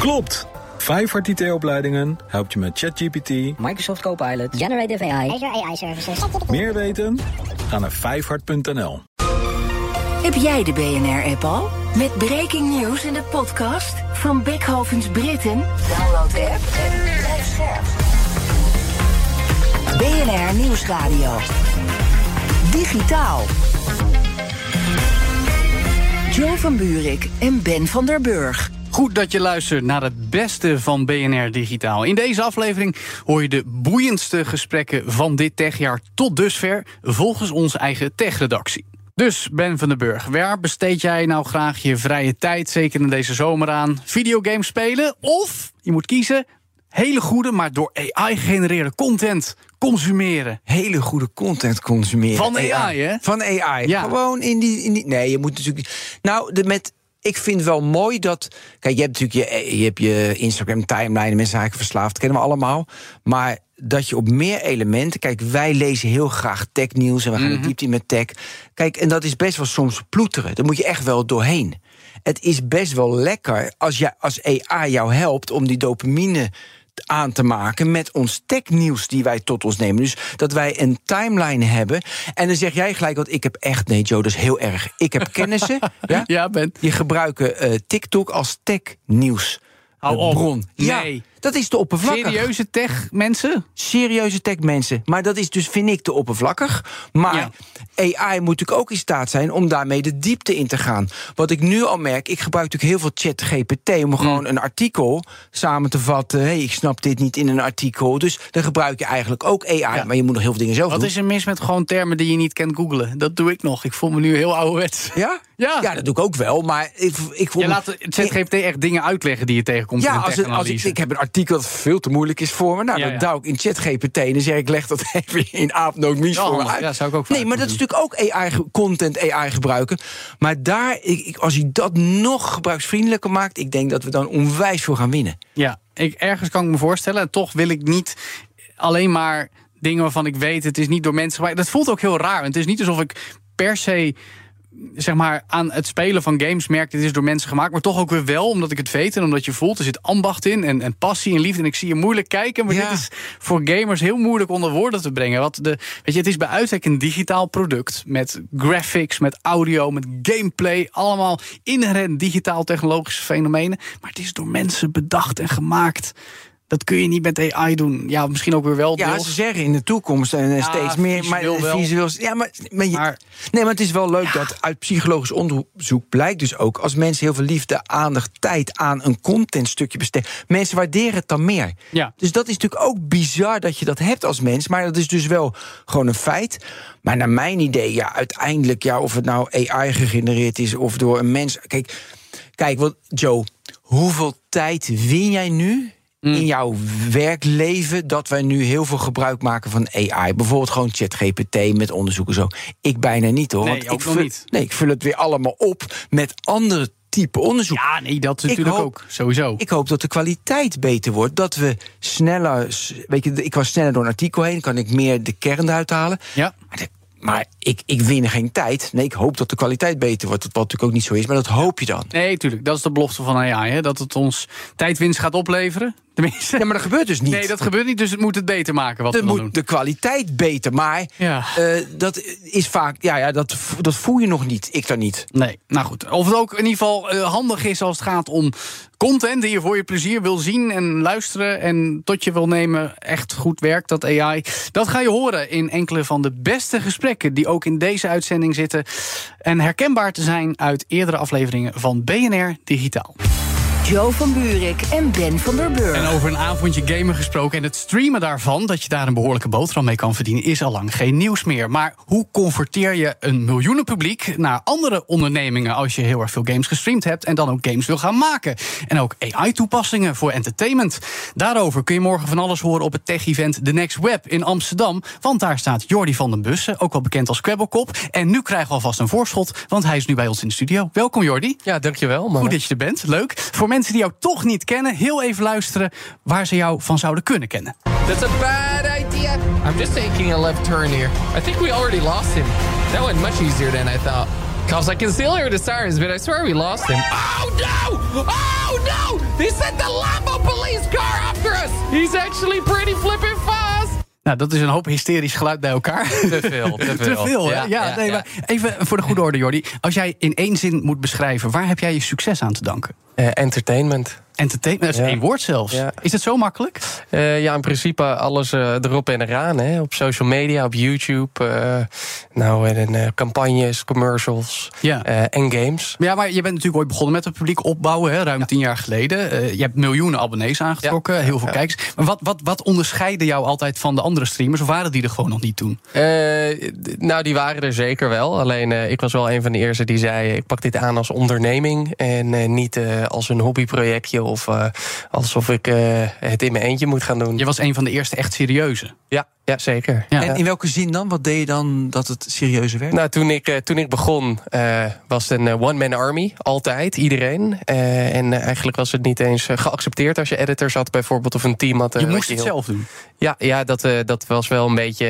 Klopt! Vijfhart IT-opleidingen helpt je met ChatGPT, Microsoft Copilot, Generative AI. Azure AI Services. meer weten? Ga naar vijfhart.nl. Heb jij de BNR-app al? Met breaking news in de podcast van Beckhovens Britten? Download de app en blijf scherp. BNR Nieuwsradio. Digitaal. Joe van Buurik en Ben van der Burg. Goed dat je luistert naar het beste van BNR Digitaal. In deze aflevering hoor je de boeiendste gesprekken van dit techjaar tot dusver, volgens onze eigen techredactie. Dus Ben van den Burg, waar besteed jij nou graag je vrije tijd, zeker in deze zomer aan? Videogames spelen of, je moet kiezen, hele goede, maar door AI gegenereerde content consumeren. hele goede content consumeren. Van AI, hè? Van AI. Ja. Gewoon in die, in die. Nee, je moet natuurlijk. Nou, de, met. Ik vind wel mooi dat. Kijk, je hebt natuurlijk je, je, hebt je Instagram timeline. Mensen zijn verslaafd, kennen we allemaal. Maar dat je op meer elementen. Kijk, wij lezen heel graag technieuws en we gaan Mhm. in diepte in met tech. Kijk, en dat is best wel soms ploeteren. Daar moet je echt wel doorheen. Het is best wel lekker als, je, als AI jou helpt om die dopamine aan te maken met ons technieuws die wij tot ons nemen. Dus dat wij een timeline hebben. En dan zeg jij gelijk, want ik heb echt... Nee, Joe, dat is heel erg. Ik heb kennissen, ja? Ja, Ben. die gebruiken eh, TikTok als technieuws. Hou op. bron. Ja, Nee. Dat is te oppervlakkig. Serieuze tech mensen? Serieuze techmensen. Maar dat is dus, vind ik, te oppervlakkig. Maar AI moet natuurlijk ook in staat zijn om daarmee de diepte in te gaan. Wat ik nu al merk, ik gebruik natuurlijk heel veel chat GPT... om gewoon een artikel samen te vatten. hey, ik snap dit niet in een artikel. Dus dan gebruik je eigenlijk ook AI. Ja. Maar je moet nog heel veel dingen zelf Wat doen. is er mis met gewoon termen die je niet kent googlen? Dat doe ik nog. Ik voel me nu heel ouderwets. Ja? Ja. ja, dat doe ik ook wel. Maar ik, ik voel Je me- laat ChatGPT echt dingen uitleggen die je tegenkomt in Ja, een als, het, als ik, ik heb een artikel dat veel te moeilijk is voor me. Nou, Ja, dan ja. duw ik in ChatGPT en dan zeg ik, leg dat even in aapnootmies Wel voor me uit. Ja, zou ik ook nee, maar dat is natuurlijk ook AI, ge- content AI gebruiken. Maar daar, ik, ik- als hij dat nog gebruiksvriendelijker maakt... ik denk dat we dan onwijs veel gaan winnen. Ja, ik, ergens kan ik me voorstellen. En toch wil ik niet alleen maar dingen waarvan ik weet... het is niet door mensen. Dat voelt ook heel raar. Want het is niet alsof ik per se zeg maar, aan het spelen van games merk... dit is door mensen gemaakt, maar toch ook weer wel... omdat ik het weet en omdat je voelt, er zit ambacht in... en, en passie en liefde. En ik zie je moeilijk kijken, maar Ja. dit is voor gamers heel moeilijk onder woorden te brengen. Wat de, weet je, het is bij uitstek een digitaal product... met graphics, met audio, met gameplay... allemaal inherent digitaal-technologische fenomenen. Maar het is door mensen bedacht en gemaakt... Dat kun je niet met AI doen. Ja, misschien ook weer wel. Ja, deels. ze zeggen in de toekomst en Ja, steeds meer. Maar visueel visueel, ja, maar, maar, je- Maar- nee, maar het is wel leuk dat uit psychologisch onderzoek blijkt dus ook... als mensen heel veel liefde, aandacht, tijd aan een contentstukje besteden... mensen waarderen het dan meer. Ja. Dus dat is natuurlijk ook bizar dat je dat hebt als mens. Maar dat is dus wel gewoon een feit. Maar naar mijn idee, ja, uiteindelijk... Ja, of het nou AI gegenereerd is of door een mens... Kijk, kijk wat, Joe, hoeveel tijd win jij nu... Mm. In jouw werkleven dat wij nu heel veel gebruik maken van AI. Bijvoorbeeld gewoon ChatGPT met onderzoeken zo. Ik bijna niet hoor. Nee, want ook ik vul, niet. Nee, ik vul het weer allemaal op met andere type onderzoek. Ja, nee, dat natuurlijk hoop- ook. Sowieso. Ik hoop dat de kwaliteit beter wordt. Dat we sneller. Weet je, ik was sneller door een artikel heen. Kan ik meer de kern eruit halen. ja. Maar, de- maar ik, ik win geen tijd. Nee, ik hoop dat de kwaliteit beter wordt. Wat natuurlijk ook niet zo is. Maar dat hoop je dan. Nee, tuurlijk. Dat is de belofte van AI. Hè? Dat het ons tijdwinst gaat opleveren. Tenminste. Ja, maar dat gebeurt dus niet. Nee, dat gebeurt niet. Dus het moet het beter maken wat we moet doen. de kwaliteit beter. Maar Ja. eh, dat is vaak. Ja, ja dat, dat voel je nog niet. Ik dan niet. Nee, nou goed. Of het ook in ieder geval eh, handig is als het gaat om content die je voor je plezier wil zien en luisteren en tot je wil nemen. Echt goed werkt dat AI. Dat ga je horen in enkele van de beste gesprekken die ook in deze uitzending zitten. En herkenbaar te zijn uit eerdere afleveringen van BNR Digitaal. Joe van Buurik en Ben van der Burg. En over een avondje gamen gesproken en het streamen daarvan... dat je daar een behoorlijke boterham mee kan verdienen... is al lang geen nieuws meer. Maar hoe converteer je een miljoenen publiek... naar andere ondernemingen als je heel erg veel games gestreamd hebt... en dan ook games wil gaan maken? En ook AI-toepassingen voor entertainment. Daarover kun je morgen van alles horen op het tech-event The Next Web in Amsterdam. Want daar staat Jordi van den Bussen, ook wel bekend als Kwebbelkop. En nu krijgen we alvast een voorschot, want hij is nu bij ons in de studio. Welkom Jordi. Ja, dankjewel. Man. Goed dat je er bent, leuk. Voor mensen die jou toch niet kennen, heel even luisteren waar ze jou van zouden kunnen kennen. That's a bad idea. I'm just taking a left turn here. I think we already lost him. That went much easier than I thought. Because I can still hear the sirens, but I swear we lost him. Oh no! Oh no! They sent the Lambo police car after us! He's actually pretty flipping fast! Nou, dat is een hoop hysterisch geluid bij elkaar. Te veel, te veel. te veel, hè? Ja, Ja, ja, nee, ja. maar even voor de goede orde, Jordi. Als jij in één zin moet beschrijven, waar heb jij je succes aan te danken? Eh, entertainment. Entertainment, dat is Ja. één woord zelfs. Ja. Is het zo makkelijk? Eh, ja, in principe alles eh, erop en eraan. Hè. Op social media, op YouTube. nou, en campagnes, commercials Ja. en games. Ja, maar je bent natuurlijk ooit begonnen met het publiek opbouwen, hè, ruim tien jaar geleden. Je hebt miljoenen abonnees aangetrokken, heel veel kijkers. Maar wat, wat, wat onderscheidde jou altijd van de andere streamers? Of waren die er gewoon nog niet toen? Nou, die waren er zeker wel. Alleen ik was wel een van de eerste die zei: ik pak dit aan als onderneming en niet als een hobbyprojectje of eh, alsof ik eh, het in mijn eentje moet gaan doen. Je was een van de eerste echt serieuze. Ja, ja zeker. Ja. En in welke zin dan? Wat deed je dan dat het serieuzer werd? Nou, toen ik, eh, toen ik begon, eh, was het een eh, one-man army. Altijd, iedereen. Eh, en eigenlijk was het niet eens geaccepteerd als je editors had, bijvoorbeeld, of een team had. Je moest het heel- zelf doen. Ja, ja dat, eh, dat was wel een beetje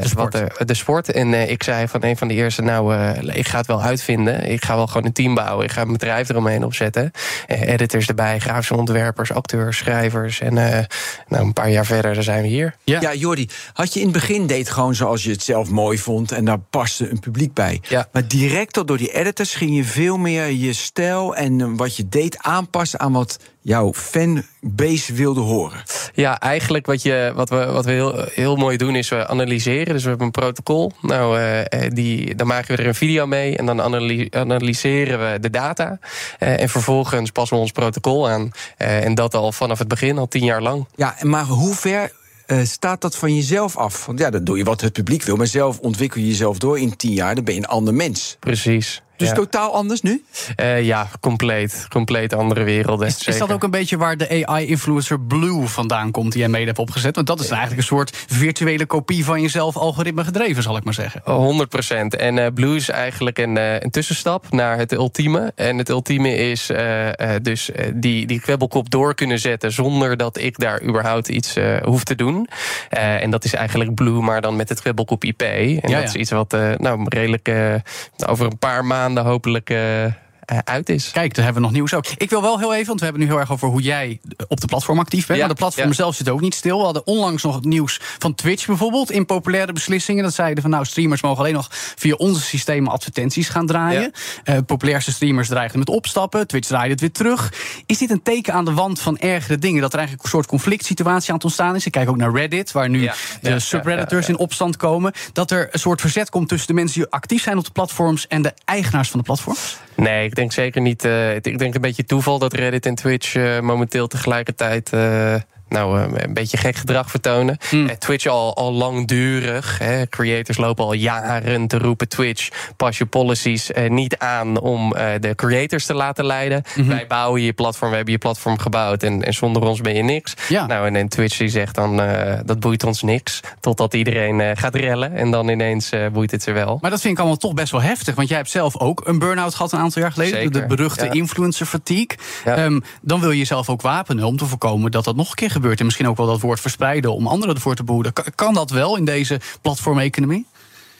De sport. Wat, de sport. En eh, ik zei van een van de eerste, nou, eh, ik ga het wel uitvinden. Ik ga wel gewoon een team bouwen. Ik ga een bedrijf eromheen opzetten. Eh, editors erbij, grafische ontwerpers, acteurs, schrijvers. En eh, nou, een paar jaar verder, dan zijn we hier. Ja. Ja, Jordi, had je in het begin deed gewoon zoals je het zelf mooi vond en daar paste een publiek bij. Ja. Maar direct al door die editors ging je veel meer je stijl en eh, wat je deed aanpassen aan wat jouw fanbase wilde horen. Ja, eigenlijk wat, je, wat we, wat we heel, heel mooi doen is we analyseren. Dus we hebben een protocol. Nou, eh, eh, die, dan maken we er een video mee en dan analy- analyseren we de data. En vervolgens passen we ons protocol aan. En dat al vanaf het begin, al tien jaar lang. Ja, maar hoe ver eh, staat dat van jezelf af? Want ja, dan doe je wat het publiek wil, maar zelf ontwikkel je jezelf door in tien jaar, dan ben je een ander mens. Precies. Dus ja. totaal anders nu? Eh, ja, compleet. Compleet andere werelden. Is, is dat ook een beetje waar de AI-influencer Blue vandaan komt, die jij mede hebt opgezet? Want dat is eigenlijk een soort virtuele kopie van jezelf, algoritme gedreven, zal ik maar zeggen. 100 procent. En eh, Blue is eigenlijk een, eh, een tussenstap naar het ultieme. En het ultieme is eh, eh, dus die, die kwebbelkop door kunnen zetten zonder dat ik daar überhaupt iets eh, hoef te doen. Eh, en dat is eigenlijk Blue, maar dan met het kwebbelkop IP. En Ja, dat ja. is iets wat eh, nou, redelijk eh, over een paar maanden hopelijk eh, eh, uit is. Kijk, daar hebben we nog nieuws ook. Ik wil wel heel even, want we hebben nu heel erg over hoe jij op de platform actief bent. Ja, maar de platform ja. zelf zit ook niet stil. We hadden onlangs nog het nieuws van Twitch bijvoorbeeld. In populaire beslissingen. Dat zeiden van nou, streamers mogen alleen nog via onze systemen advertenties gaan draaien. Eh, populairste streamers dreigden met opstappen. Twitch draaide het weer terug. Is dit een teken aan de wand van ergere dingen? Dat er eigenlijk een soort conflict situatie aan het ontstaan is. Ik kijk ook naar Reddit, waar nu de subredditors in opstand komen. Dat er een soort verzet komt tussen de mensen die actief zijn op de platforms en de eigenaars van de platforms. Nee, ik denk zeker niet. eh, ik denk een beetje toeval dat Reddit en Twitch eh, momenteel tegelijkertijd. Nou, eh, een beetje gek gedrag vertonen. Hmm. Eh, Twitch al, al langdurig. Hè, creators lopen al jaren te roepen: Twitch, pas je policies eh, niet aan om eh, de creators te laten leiden. Mhm. Wij bouwen je platform, we hebben je platform gebouwd en, en zonder ons ben je niks. Ja. Nou, en, en Twitch die zegt dan: eh, dat boeit ons niks. Totdat iedereen gaat rellen en dan ineens boeit het ze wel. Maar dat vind ik allemaal toch best wel heftig. Want jij hebt zelf ook een burn-out gehad een aantal jaar geleden. Zeker, de beruchte ja. influencer fatigue. Ja. Ehm, dan wil je jezelf ook wapenen om te voorkomen dat dat nog een keer gebeurt. En misschien ook wel dat woord verspreiden om anderen ervoor te behoeden. Kan, kan dat wel in deze platformeconomie?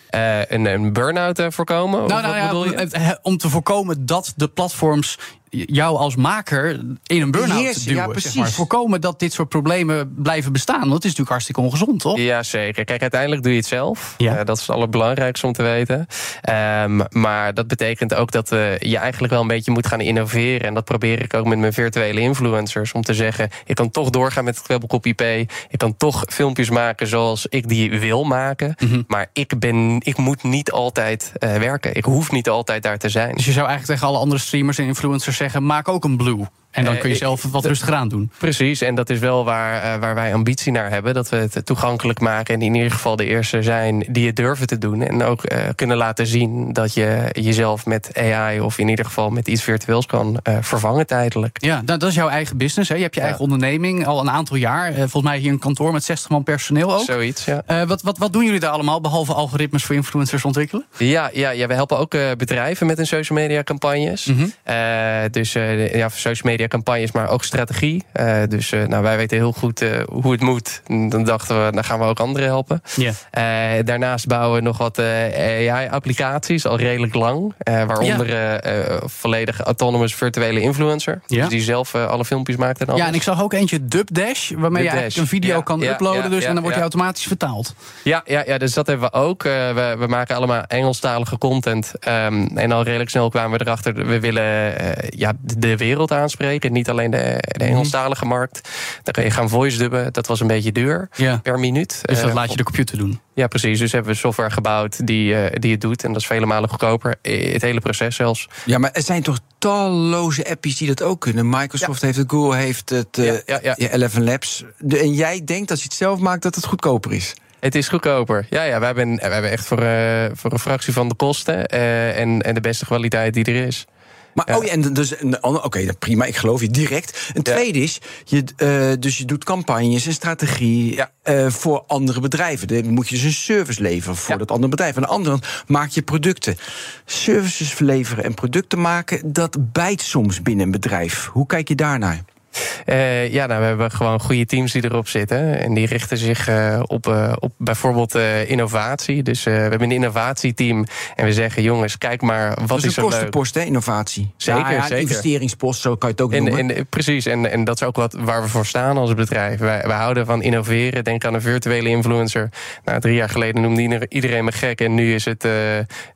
Eh, een, een burn-out eh, voorkomen? Nou, nou bedoel je? ja, om te voorkomen dat de platforms jou als maker in een burn-out Beheersen, duwen. ja, zeg maar. Voorkomen dat dit soort problemen blijven bestaan. Want het is natuurlijk hartstikke ongezond, toch? Ja, zeker. Kijk, uiteindelijk doe je het zelf. Ja. Eh, dat is het allerbelangrijkste om te weten. Ehm, maar dat betekent ook dat eh, je eigenlijk wel een beetje moet gaan innoveren. En dat probeer ik ook met mijn virtuele influencers. Om te zeggen, ik kan toch doorgaan met het kwebbelkop IP. Ik kan toch filmpjes maken zoals ik die wil maken. Mhm. Maar ik, ben, ik moet niet altijd eh, werken. Ik hoef niet altijd daar te zijn. Dus je zou eigenlijk tegen alle andere streamers en influencers zeggen: maak ook een blue. En dan Eh, kun je zelf wat rustiger aan doen. Precies, en dat is wel waar, eh, waar wij ambitie naar hebben. Dat we het toegankelijk maken en in ieder geval de eerste zijn die het durven te doen. En ook eh, kunnen laten zien dat je jezelf met AI of in ieder geval met iets virtueels kan vervangen tijdelijk. Ja, nou, dat is jouw eigen business. Hè? Je hebt je Ja. eigen onderneming al een aantal jaar. Volgens mij hier een kantoor met 60 man personeel ook. Zoiets, ja. Wat, wat, wat doen jullie daar allemaal, behalve algoritmes voor influencers ontwikkelen? Ja, ja, ja, we helpen ook bedrijven met hun social media campagnes. Mhm. Dus eh, ja, social media mediacampagnes, maar ook strategie. Uh, dus nou, wij weten heel goed hoe het moet. Dan dachten we, dan gaan we ook anderen helpen. Yeah. daarnaast bouwen we nog wat AI-applicaties, al redelijk lang. waaronder yeah. volledig autonomous virtuele influencer. Dus die zelf alle filmpjes maakt. En alles. ja, en ik zag ook eentje Dubdash, waarmee je eigenlijk een video kan uploaden. dus, en dan wordt hij automatisch vertaald. Ja, ja, ja, dus dat hebben we ook. we, we maken allemaal Engelstalige content. Um, en al redelijk snel kwamen we erachter, we willen ja, de wereld aanspreken. Niet alleen de, de mhm. Engelstalige markt. Dan kan je gaan voice dubben. Dat was een beetje duur per minuut. Dus dat laat je de computer doen? Ja, precies. Dus hebben we software gebouwd die, die het doet. En dat is vele malen goedkoper. Het hele proces zelfs. Ja, maar er zijn toch talloze apps die dat ook kunnen. Microsoft heeft het, Google heeft het, uh, ja, ja, ja. Eleven Labs. en jij denkt als je het zelf maakt dat het goedkoper is? Het is goedkoper. Ja, ja we, hebben, we hebben echt voor, uh, voor een fractie van de kosten en, en de beste kwaliteit die er is. Maar oh ja, en dus oké, okay, prima, ik geloof je direct. Een tweede is, je, uh, dus je doet campagnes en strategie ja. uh, voor andere bedrijven. Dan moet je dus een service leveren voor dat andere bedrijf. Aan de andere maak je producten. Services leveren en producten maken, dat bijt soms binnen een bedrijf. Hoe kijk je daarnaar? Uh, ja, nou, we hebben gewoon goede teams die erop zitten. En die richten zich uh, op, uh, op bijvoorbeeld innovatie. Dus we hebben een innovatieteam. En we zeggen, jongens, kijk maar, wat is, is een kostenpost, hè, innovatie. Zeker, ja, zeker. investeringspost, zo kan je het ook en, noemen. En, precies, en, en dat is ook wat waar we voor staan als bedrijf. Wij, wij houden van innoveren. Denk aan een virtuele influencer. Nou, drie jaar geleden noemde iedereen me gek. En nu is het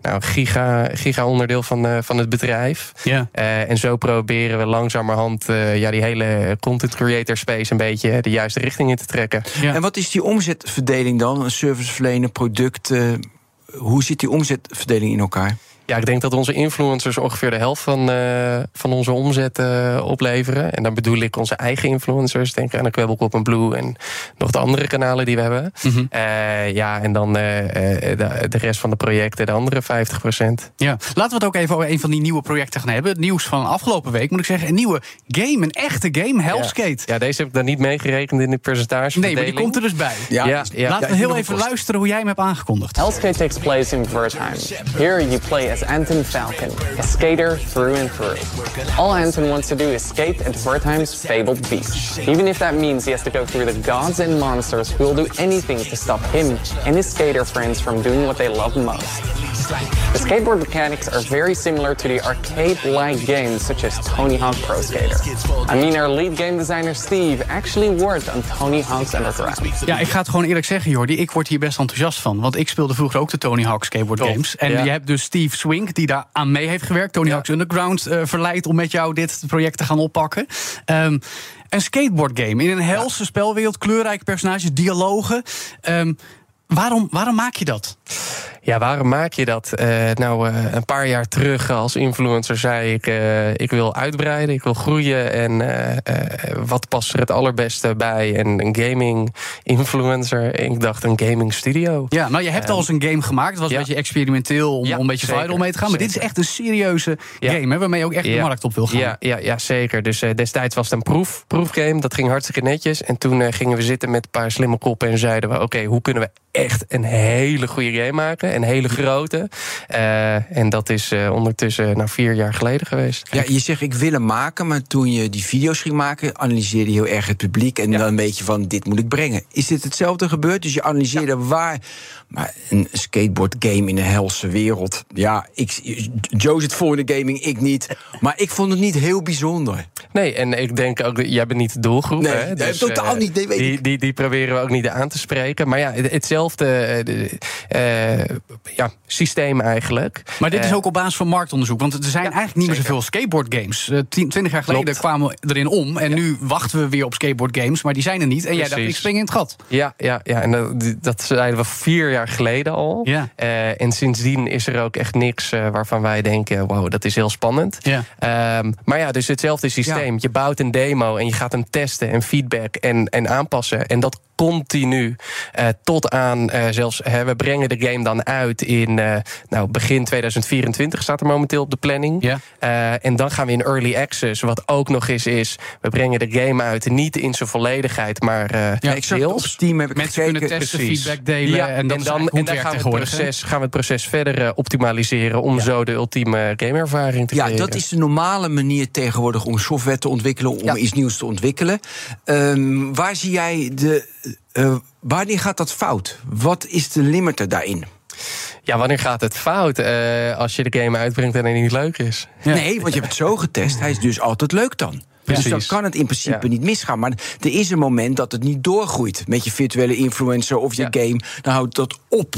nou, giga, giga onderdeel van, van het bedrijf. Ja. en zo proberen we langzamerhand ja, die hele content creator space een beetje de juiste richting in te trekken. En wat is die omzetverdeling dan? Een serviceverlener, product. hoe zit die omzetverdeling in elkaar? Ja, ik denk dat onze influencers ongeveer de helft van, uh, van onze omzet uh, opleveren. En dan bedoel ik onze eigen influencers. Denk aan de Kwebbelkop en Blue en nog de andere kanalen die we hebben. Mm -hmm. uh, ja, en dan de, de, rest van de projecten, de andere 50% Ja, laten we het ook even over een van die nieuwe projecten gaan hebben. Het nieuws van afgelopen week, moet ik zeggen. Een nieuwe game, een echte game, Hellskate. Ja, ja deze heb ik dan niet meegerekend in de percentage. Nee, maar die komt er dus bij. Ja, ja, ja. Laten we heel even luisteren hoe jij hem hebt aangekondigd. Hellskate takes place in Wertheim. Here you play Anton Falcon, a skater through and through. All Anton wants to do is skate at Wertheim's fabled beach, even if that means he has to go through the gods and monsters who will do anything to stop him and his skater friends from doing what they love most. The skateboard mechanics are very similar to the arcade-like games such as Tony Hawk Pro Skater. I mean, our lead game designer Steve actually worked on Tony Hawk's Underground. Ja, ik ga het gewoon eerlijk zeggen, Jordi. Ik word hier best enthousiast van. Want ik speelde vroeger ook de Tony Hawk skateboard games. En je hebt dus Steve Swink, die daar aan mee heeft gewerkt. Tony Hawk's Underground uh, verleid om met jou dit project te gaan oppakken. Um, een skateboard game in een helse spelwereld, kleurrijke personages, dialogen. Um, waarom, waarom maak je dat? Ja, waarom maak je dat? Uh, nou, uh, een paar jaar terug als influencer zei ik... Uh, ik wil uitbreiden, ik wil groeien. En wat past er het allerbeste bij? En een gaming influencer. Ik dacht een gaming studio. Ja, nou, je hebt al eens een game gemaakt. Het was ja. een beetje experimenteel om, om een beetje viral mee te gaan. Maar dit is echt een serieuze game, hè, waarmee je ook echt de markt op wil gaan. Ja, ja, ja zeker. Dus destijds was het een proef, proefgame. Dat ging hartstikke netjes. En toen gingen we zitten met een paar slimme koppen... en zeiden we, oké, hoe kunnen we echt een hele goede game maken? Een hele grote. Uh, en dat is uh, ondertussen nou, vier jaar geleden geweest. Ja, je zegt ik wil hem maken, maar toen je die video's ging maken, analyseerde je heel erg het publiek en ja. dan een beetje van dit moet ik brengen. Is dit hetzelfde gebeurd? Dus je analyseerde ja. waar. Maar een skateboard game in een helse wereld. Ja, ik, Joe zit voor in de gaming, ik niet. Maar ik vond het niet heel bijzonder. Nee, en ik denk ook, jij bent niet de doelgroep. Nee, hè? Dus, totaal uh, niet. Nee, weet die. Die, die proberen we ook niet aan te spreken. Maar ja, hetzelfde uh, ja, systeem eigenlijk. Maar dit is ook op basis van marktonderzoek. Want er zijn ja, eigenlijk niet meer zoveel skateboard games. Twintig jaar geleden Klopt. kwamen we erin om. En ja. nu wachten we weer op skateboard games. Maar die zijn er niet. En Precies. jij dacht, ik spring in het gat. Ja, ja, ja. en dat, dat zeiden we vier jaar geleden al. Ja. En sindsdien is er ook echt niks waarvan wij denken... wow, dat is heel spannend. Ja. Um, maar ja, dus hetzelfde systeem. Je bouwt een demo en je gaat hem testen en feedback en, en aanpassen. En dat continu eh, tot aan eh, zelfs. Hè, we brengen de game dan uit in eh, nou, begin 2024 staat er momenteel op de planning. Ja. Eh, en dan gaan we in early access. Wat ook nog eens is, we brengen de game uit niet in zijn volledigheid, maar eh Ja, ik zag op. Steam heb ik Mensen gekeken. kunnen testen, precies. feedback delen. Ja, en, dat dan, en dan gaan we, het proces, gaan we het proces verder optimaliseren om zo de ultieme gameervaring te Ja, creëren. dat is de normale manier tegenwoordig om software te ontwikkelen, om Ja. iets nieuws te ontwikkelen. Ehm, waar zie jij de. Eh, wanneer gaat dat fout? Wat is de limiter daarin? Ja, wanneer gaat het fout? Eh, als je de game uitbrengt en hij niet leuk is. Nee, want je hebt het zo getest. Hij is dus altijd leuk dan. Dus dan Precies. kan het in principe Ja. niet misgaan. Maar er is een moment dat het niet doorgroeit met je virtuele influencer of je Ja. game. Dan houdt dat op.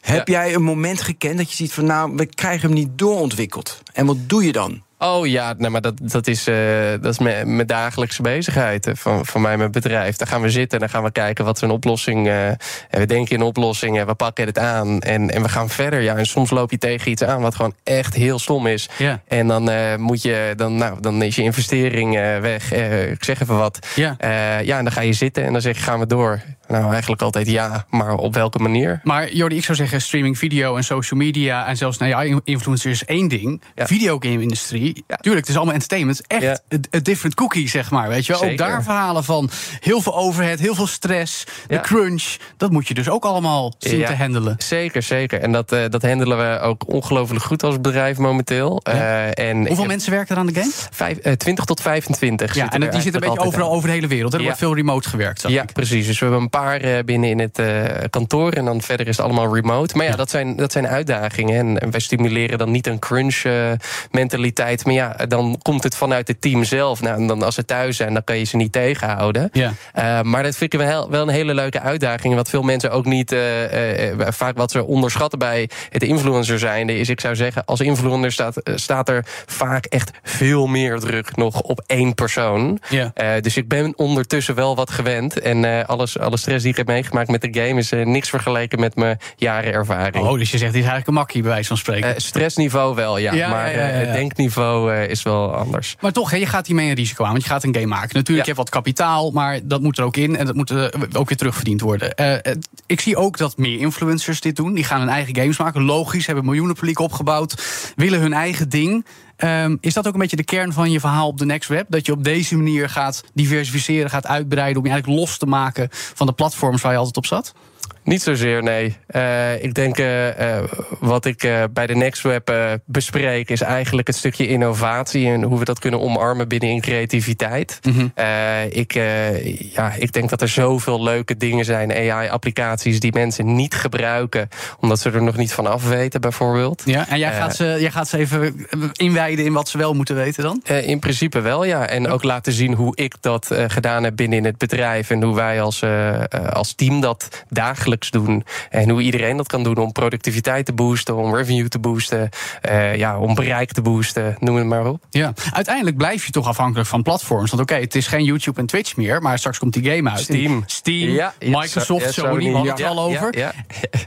Heb Ja. jij een moment gekend dat je ziet van nou, we krijgen hem niet doorontwikkeld? En wat doe je dan? Oh ja, nou, maar dat, dat is, eh, dat is mijn, mijn dagelijkse bezigheid eh, van, van mij, mijn bedrijf. Daar gaan we zitten en dan gaan we kijken wat is een oplossing. eh, en we denken in oplossingen, we pakken het aan en, en we gaan verder. Ja, en soms loop je tegen iets aan wat gewoon echt heel stom is. Ja. En dan, moet je, dan, nou, dan is je investering weg. Ik zeg even wat. Ja. Ja, en dan ga je zitten en dan zeg je, gaan we door? Nou, eigenlijk altijd ja, maar op welke manier? Maar Jordi, ik zou zeggen streaming video en social media... en zelfs nou ja, influencers is één ding. Ja. Videogame-industrie, Ja. tuurlijk, het is allemaal entertainment. Ja. echt een een different cookie, zeg maar. Weet je wel? Ook daar verhalen van heel veel overhead, heel veel stress... de Ja. crunch, dat moet je dus ook allemaal zien Ja. te handelen. Zeker, zeker. En dat, eh, dat handelen we ook ongelooflijk goed als bedrijf momenteel. Eh, en Hoeveel mensen werken er aan de game? Vijf, eh, 20 tot 25. Ja, en die zitten een beetje overal over de hele wereld. hè? Er Ja. wordt veel remote gewerkt. Ja, ik. precies. Dus we hebben een paar eh, binnen in het eh, kantoor. En dan verder is het allemaal remote. Maar ja, Dat, zijn, dat zijn uitdagingen. En, en wij stimuleren dan niet een crunch-mentaliteit. maar ja, dan komt het vanuit het team zelf. Nou, en dan als ze thuis zijn, dan kan je ze niet tegenhouden. Ja. Eh, maar dat vind ik wel, wel een hele leuke uitdaging. Wat veel mensen ook niet. eh, eh, vaak wat ze onderschatten bij het influencer zijnde. Is ik zou zeggen, als influencer staat, eh, staat er vaak echt veel meer druk nog op één persoon. Ja. Eh, dus ik ben ondertussen wel wat gewend. En eh, alles, alle stress die ik heb meegemaakt met de game is eh, niks vergeleken met mijn jaren ervaring. Oh, dus je zegt, dit is eigenlijk een makkie, bij wijze van spreken. Eh, stressniveau wel, ja. Ja, maar eh, het ja. denkniveau eh, is wel anders. Maar toch, hè, je gaat hiermee een risico aan, want je gaat een game maken. Natuurlijk, je hebt wat kapitaal, maar dat moet er ook in en dat moet eh, ook weer terugverdiend worden. Eh, eh, ik zie ook dat meer influencers dit doen. Die gaan hun eigen games maken. Logisch, hebben miljoenen publiek opgebouwd, willen hun eigen ding. Ehm, is dat ook een beetje de kern van je verhaal op de Next Web? Dat je op deze manier gaat diversificeren, gaat uitbreiden om je eigenlijk los te maken van de platforms waar je altijd op zat? Niet zozeer, nee. Eh, ik denk eh, wat ik bij de NextWeb eh bespreek, is eigenlijk het stukje innovatie en hoe we dat kunnen omarmen binnen in creativiteit. Eh, ik, ja, ik denk dat er zoveel leuke dingen zijn, AI-applicaties, die mensen niet gebruiken, omdat ze er nog niet van af weten, bijvoorbeeld. Ja, en jij, gaat ze, jij gaat ze even inwijden in wat ze wel moeten weten dan? In principe wel, ja. En ook laten zien hoe ik dat gedaan heb binnen in het bedrijf. En hoe wij als, als team dat dagelijks doen. En hoe iedereen dat kan doen om productiviteit te boosten, om revenue te boosten, eh, ja, om bereik te boosten, noem het maar op. Ja, uiteindelijk blijf je toch afhankelijk van platforms. Want oké, het is geen YouTube en Twitch meer, maar straks komt die game uit. Steam. Steam, Ja, Microsoft, ja, Sony, we hadden het ja, al over. Ja,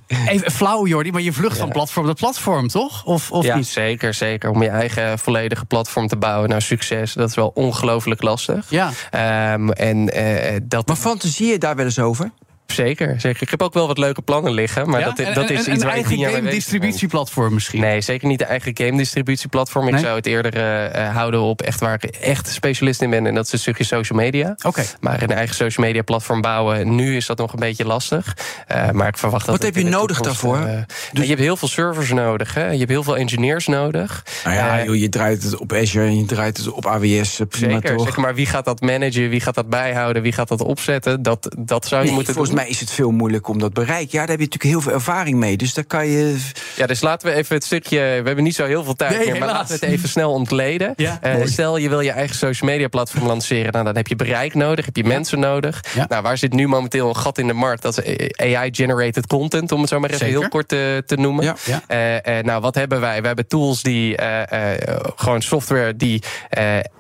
Even flauw, Jordi, maar je vlucht van platform tot platform, toch? Of, of ja, niet? zeker, zeker. Om je eigen volledige platform te bouwen naar succes, dat is wel ongelooflijk lastig. Ja. Ehm, en eh, dat Maar fantaseer je daar wel eens over? Zeker, zeker. Ik heb ook wel wat leuke plannen liggen, maar Ja? dat, dat en- is en iets een waar ik eigen game distributieplatform misschien. Nee, zeker niet de eigen game distributieplatform. Ik Nee? zou het eerder eh, eh, houden op echt waar ik echt specialist in ben. En dat is een stukje social media. Oké. Maar een eigen social media platform bouwen, nu is dat nog een beetje lastig. Eh, maar ik verwacht dat. Wat heb je nodig toekomst, daarvoor? Dus- je hebt heel veel servers nodig. Hè? Je hebt heel veel engineers nodig. Nou ja, joh, je draait het op Azure en je draait het op AWS. Prima Zeker, toch? zeker, maar wie gaat dat managen? Wie gaat dat bijhouden? Wie gaat dat opzetten? Dat, dat zou je Nee, moeten volgens mij is het veel moeilijker om dat bereik. Ja, daar heb je natuurlijk heel veel ervaring mee. Dus daar kan je. Ja, dus laten we even het stukje. We hebben niet zo heel veel tijd Nee, meer, maar laten we het even snel ontleden. Ja, Eh, stel je wil je eigen social media platform lanceren. Nou, dan heb je bereik nodig, heb je mensen nodig. Ja. Nou, waar zit nu momenteel een gat in de markt? Dat is AI-generated content, om het zo maar even Zeker. heel kort te, te noemen. Ja. Eh, eh, nou, wat hebben wij? We hebben tools die eh, eh, gewoon software die.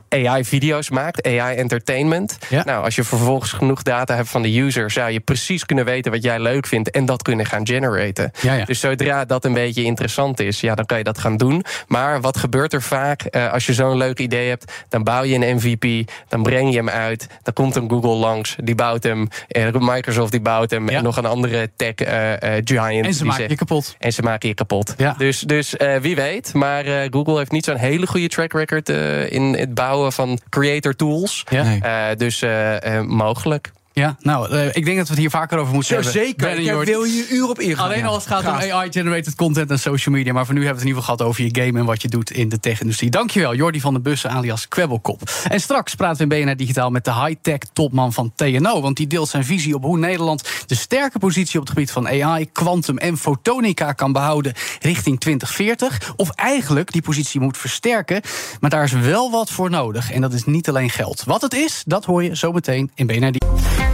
AI-video's maakt, AI-entertainment. Ja. Nou, als je vervolgens genoeg data hebt van de user, zou je precies kunnen weten wat jij leuk vindt en dat kunnen gaan generaten. Ja, ja. Dus zodra dat een beetje interessant is, ja, dan kan je dat gaan doen. Maar wat gebeurt er vaak eh, als je zo'n leuk idee hebt? Dan bouw je een MVP, dan breng je hem uit, dan komt een Google langs, die bouwt hem, eh, Microsoft die bouwt hem, en nog een andere tech eh, giant. En ze maken zegt- je kapot. en ze maken je kapot. Dus, dus wie weet. Maar Google heeft niet zo'n hele goede track record in het bouwen van creator tools. Ja. Nee. Eh, dus eh, eh, mogelijk. Ja, nou, eh, ik denk dat we het hier vaker over moeten hebben. zeker. Ik wil je uur op ingaan. Alleen Ja. als het gaat Graag. om AI-generated content en social media. Maar voor nu hebben we het in ieder geval gehad over je game en wat je doet in de tech-industrie. Dankjewel, Jordi van de Bussen alias Kwebbelkop. En straks praten we in BNR Digitaal met de high-tech topman van TNO. Want die deelt zijn visie op hoe Nederland de sterke positie op het gebied van AI, quantum en fotonica kan behouden richting 2040. Of eigenlijk die positie moet versterken. Maar daar is wel wat voor nodig. En dat is niet alleen geld. Wat het is, dat hoor je zo meteen in BNR Digitaal.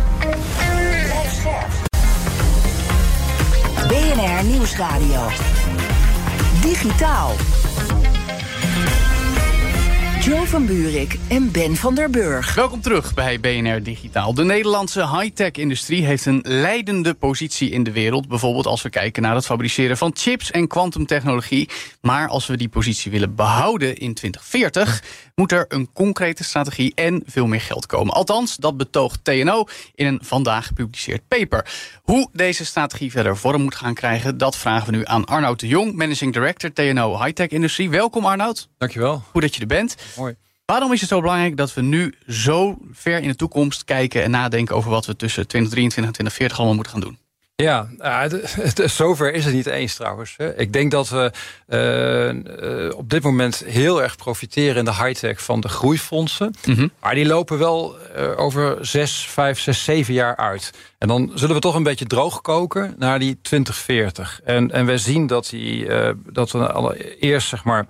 Nieuwsradio. Digitaal. Joe van Buurik en Ben van der Burg. Welkom terug bij BNR Digitaal. De Nederlandse high-tech-industrie heeft een leidende positie in de wereld. Bijvoorbeeld als we kijken naar het fabriceren van chips en kwantumtechnologie. Maar als we die positie willen behouden in 2040, moet er een concrete strategie en veel meer geld komen. Althans, dat betoogt TNO in een vandaag gepubliceerd paper. Hoe deze strategie verder vorm moet gaan krijgen, dat vragen we nu aan Arnoud de Jong, Managing Director TNO High-Tech Industrie. Welkom Arnoud. Dankjewel. Goed dat je er bent. Mooi. Waarom is het zo belangrijk dat we nu zo ver in de toekomst kijken en nadenken over wat we tussen 2023 en 2040 allemaal moeten gaan doen? Ja, zover is het niet eens trouwens. Ik denk dat we eh, eh, op dit moment heel erg profiteren in de high-tech van de groeifondsen. Maar die lopen wel eh, over zes, vijf, zes, zeven jaar uit. En dan zullen we toch een beetje droog koken naar die 2040. En, en we zien dat, die, dat we allereerst zeg maar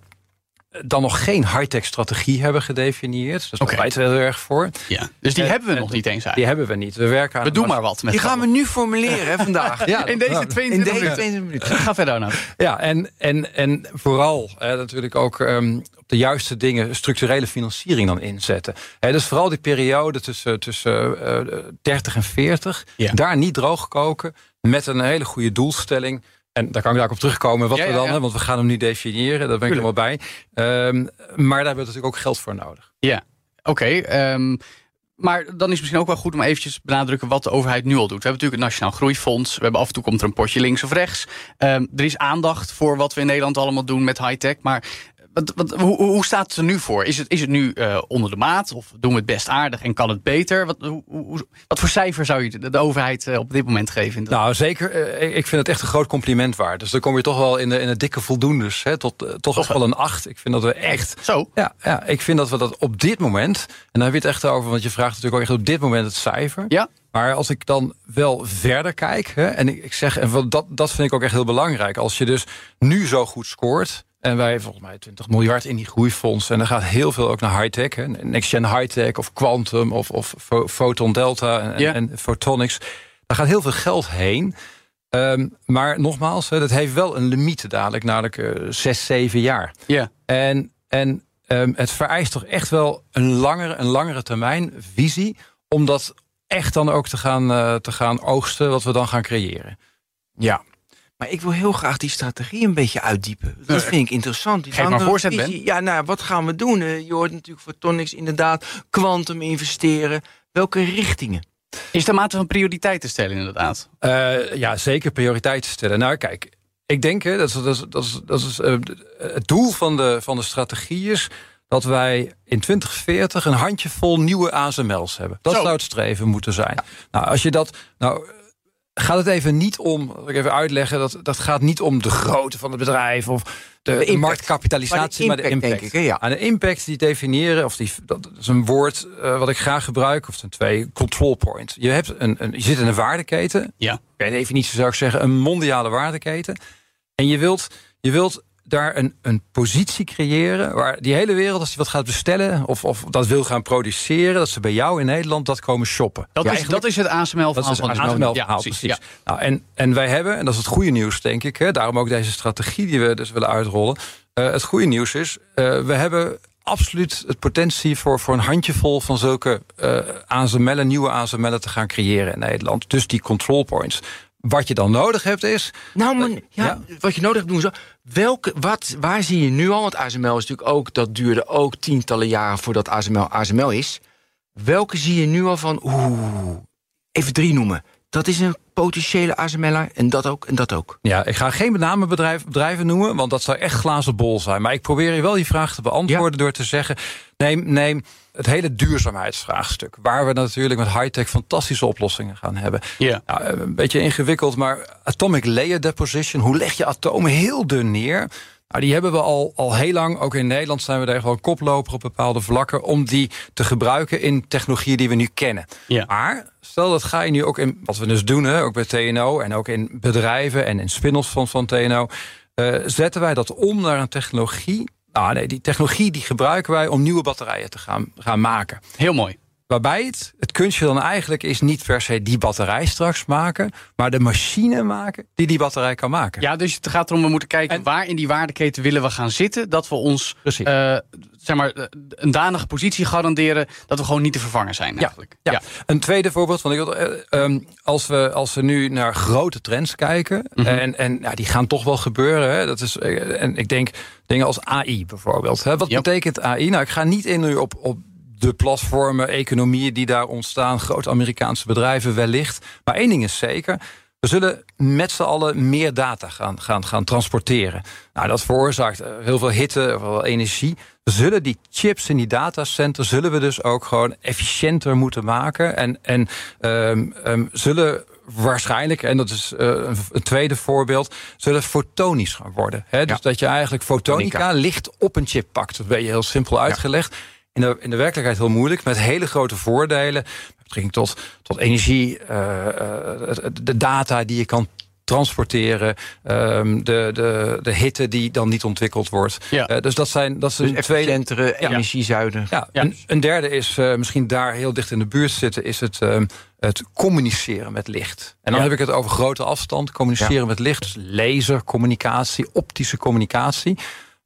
dan nog geen high-tech strategie hebben gedefinieerd. Dus daar Oké. pleiten we heel erg voor. Ja. Dus die Eh, hebben we eh, nog niet eens Die hebben we niet. We werken aan We doen maar wat met Die gaan we nu formuleren hè, vandaag. Ja, in deze nou, In 22 deze minuten. 20 minuten. Ga verder nou. Ja, en, en, en vooral hè, natuurlijk ook ehm, op de juiste dingen structurele financiering dan inzetten. Hè, dus vooral die periode tussen, tussen eh, 30 en 40, Ja. daar niet droog koken met een hele goede doelstelling. En daar kan ik daar ook op terugkomen wat Ja, we dan, ja. want we gaan hem nu definiëren, daar ben ik er wel bij. Ehm, maar daar hebben we natuurlijk ook geld voor nodig. Ja, oké. ehm, maar dan is het misschien ook wel goed om eventjes te benadrukken wat de overheid nu al doet. We hebben natuurlijk het Nationaal Groeifonds. We hebben af en toe komt er een potje links of rechts. Ehm, er is aandacht voor wat we in Nederland allemaal doen met high-tech. Maar wat, wat, hoe, hoe staat het er nu voor? Is het, is het nu eh, onder de maat? Of doen we het best aardig en kan het beter? Wat, hoe, hoe- wat voor cijfer zou je de, de overheid eh, op dit moment geven? Nou, zeker. eh, ik- vind het echt een groot compliment waard. Dus dan kom je toch wel in de, in de dikke voldoendes. Hè, tot, toch echt wel een acht. Ik vind dat we echt Zo. Ja, ja, ik vind dat we dat op dit moment... en dan heb je het echt over, want je vraagt natuurlijk ook echt op dit moment het cijfer. Ja. Maar als ik dan wel verder kijk, hè, en ik, ik zeg, en dat, dat vind ik ook echt heel belangrijk. Als je dus nu zo goed scoort, en wij volgens mij 20 miljard in die groeifonds, en er gaat heel veel ook naar high-tech, hè, next-gen high-tech of quantum of, of pho- photon delta en, Ja. en photonics. Daar gaat heel veel geld heen. Ehm, maar nogmaals, dat heeft wel een limiet dadelijk, namelijk eh, zes, zeven jaar. Ja. En, en ehm, het vereist toch echt wel een langere, een langere termijn visie. om dat echt dan ook te gaan, eh, te gaan oogsten, wat we dan gaan creëren. Ja. Maar ik wil heel graag die strategie een beetje uitdiepen. Dat vind ik interessant. Die Geef maar voorzet, visie. Ja, nou, wat gaan we doen? Eh, Je hoort natuurlijk photonics inderdaad, quantum investeren. Welke richtingen? Is er mate van prioriteiten stellen inderdaad? Eh, ja, zeker prioriteiten stellen. Nou, kijk, ik denk, hè, dat is, dat is, dat is, dat is eh, het doel van de, van de strategie is dat wij in 2040 een handjevol nieuwe ASML's hebben. Dat Zo. zou het streven moeten zijn. Nou, als je dat. Nou, gaat het even niet om. Ik even uitleggen. Dat, dat gaat niet om de grootte van het bedrijf of de, marktkapitalisatie, maar de Maar de impact. denk ik, ja. Aan de impact die definiëren, of die, dat is een woord eh, wat ik graag gebruik, of ten twee, control point. Je, hebt een, een, je zit in een waardeketen. Ja. Per definitie zou ik zeggen een mondiale waardeketen. En je wilt, je wilt daar een, een positie creëren waar die hele wereld, als die wat gaat bestellen of, of dat wil gaan produceren, dat ze bij jou in Nederland dat komen shoppen. Dat, Ja, is, dat is het ASML-verhaal dat is van. ASML-verhaal, Ja, precies. Ja. Nou, en, en wij hebben, en dat is het goede nieuws, denk ik. Hè, daarom ook deze strategie die we dus willen uitrollen. Eh, het goede nieuws is, eh, we hebben absoluut het potentie voor, voor een handjevol van zulke uh, ASML'en, nieuwe ASML'en te gaan creëren in Nederland. Dus die control points. Wat je dan nodig hebt is. Nou, man, ja, wat je nodig hebt doen zo. Welke, wat, waar zie je nu al? Want ASML is natuurlijk ook, dat duurde ook tientallen jaren voordat ASML ASML is. Welke zie je nu al van, oeh, even drie noemen. Dat is een potentiële ASML'er en dat ook en dat ook. Ja, ik ga geen bename bedrijven noemen, want dat zou echt glazen bol zijn. Maar ik probeer je wel die vraag te beantwoorden door te zeggen... neem, neem het hele duurzaamheidsvraagstuk... waar we natuurlijk met high-tech fantastische oplossingen gaan hebben. Ja. Nou, een beetje ingewikkeld, maar atomic layer deposition... hoe leg je atomen heel dun neer... Nou, die hebben we al, al heel lang. Ook in Nederland zijn we daar gewoon koploper op bepaalde vlakken... om die te gebruiken in technologieën die we nu kennen. Ja. Maar stel dat ga je nu ook in, wat we dus doen, hè, ook bij TNO... en ook in bedrijven en in spin-offs van, van TNO... Uh, eh, zetten wij dat om naar een technologie... Nou, nee, die technologie die gebruiken wij om nieuwe batterijen te gaan, gaan maken. Heel mooi. Waarbij het, het kunstje dan eigenlijk is niet per se die batterij straks maken, maar de machine maken die die batterij kan maken. Ja, dus het gaat erom, we moeten kijken waar in die waardeketen willen we gaan zitten, dat we ons uh, zeg maar, een danige positie garanderen dat we gewoon niet te vervangen zijn. Eigenlijk. Ja, ja. een tweede voorbeeld, want ik wil, uh, als, we, als we nu naar grote trends kijken, mm -hmm. en, en ja, die gaan toch wel gebeuren, hè, dat is, eh, en ik denk dingen als AI bijvoorbeeld. Hè. Wat yep. betekent AI? Nou, ik ga niet in nu op, op de platformen, economieën die daar ontstaan, grote Amerikaanse bedrijven wellicht. Maar één ding is zeker. We zullen met z'n allen meer data gaan, gaan, gaan transporteren. Nou, dat veroorzaakt eh, heel veel hitte, heel veel energie. We zullen die chips in die datacenter zullen we dus ook gewoon efficiënter moeten maken. En, en um, um, zullen waarschijnlijk, en dat is uh, een tweede voorbeeld, zullen fotonisch gaan worden. Hè? Dus dat je eigenlijk fotonica licht op een chip pakt. Dat ben je heel simpel uitgelegd. Ja in de, in de werkelijkheid heel moeilijk. Met hele grote voordelen. Met betrekking tot, tot energie, uh, de data die je kan transporteren, um, de, de, de hitte die dan niet ontwikkeld wordt. Ja. Uh, dus dat zijn dat zijn dus tweede energiezuiden. Ja. ja. Een, een, derde is uh, misschien daar heel dicht in de buurt zitten, is het, um, het communiceren met licht. En dan ja. heb ik het over grote afstand, communiceren met licht, dus lasercommunicatie, optische communicatie.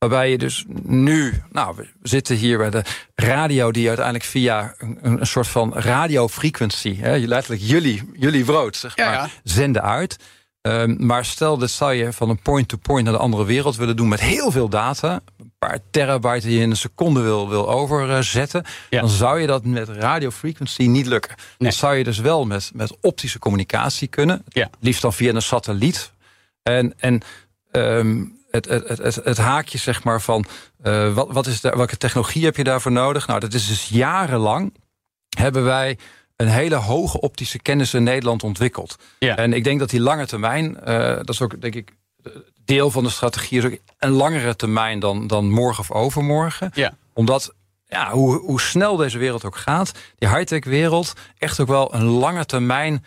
Waarbij je dus nu, nou, we zitten hier bij de radio die uiteindelijk via een, een soort van radiofrequentie, hè, letterlijk jullie, jullie brood, zeg maar, ja, zenden uit. Um, maar stel dat zou je van een point-to-point -point naar de andere wereld willen doen met heel veel data, een paar terabyte die je in een seconde wil, wil overzetten, ja. dan zou je dat met radiofrequency niet lukken. Nee. Dan zou je dus wel met, met optische communicatie kunnen, ja. liefst dan via een satelliet. En, en um, het, het, het, het, haakje zeg maar van uh, wat, wat is de, welke technologie heb je daarvoor nodig? Nou, dat is dus jarenlang hebben wij een hele hoge optische kennis in Nederland ontwikkeld. Ja. En ik denk dat die lange termijn, uh, dat is ook denk ik deel van de strategie, is ook een langere termijn dan, dan morgen of overmorgen. Ja. Omdat ja, hoe, hoe snel deze wereld ook gaat, die high-tech wereld echt ook wel een lange termijn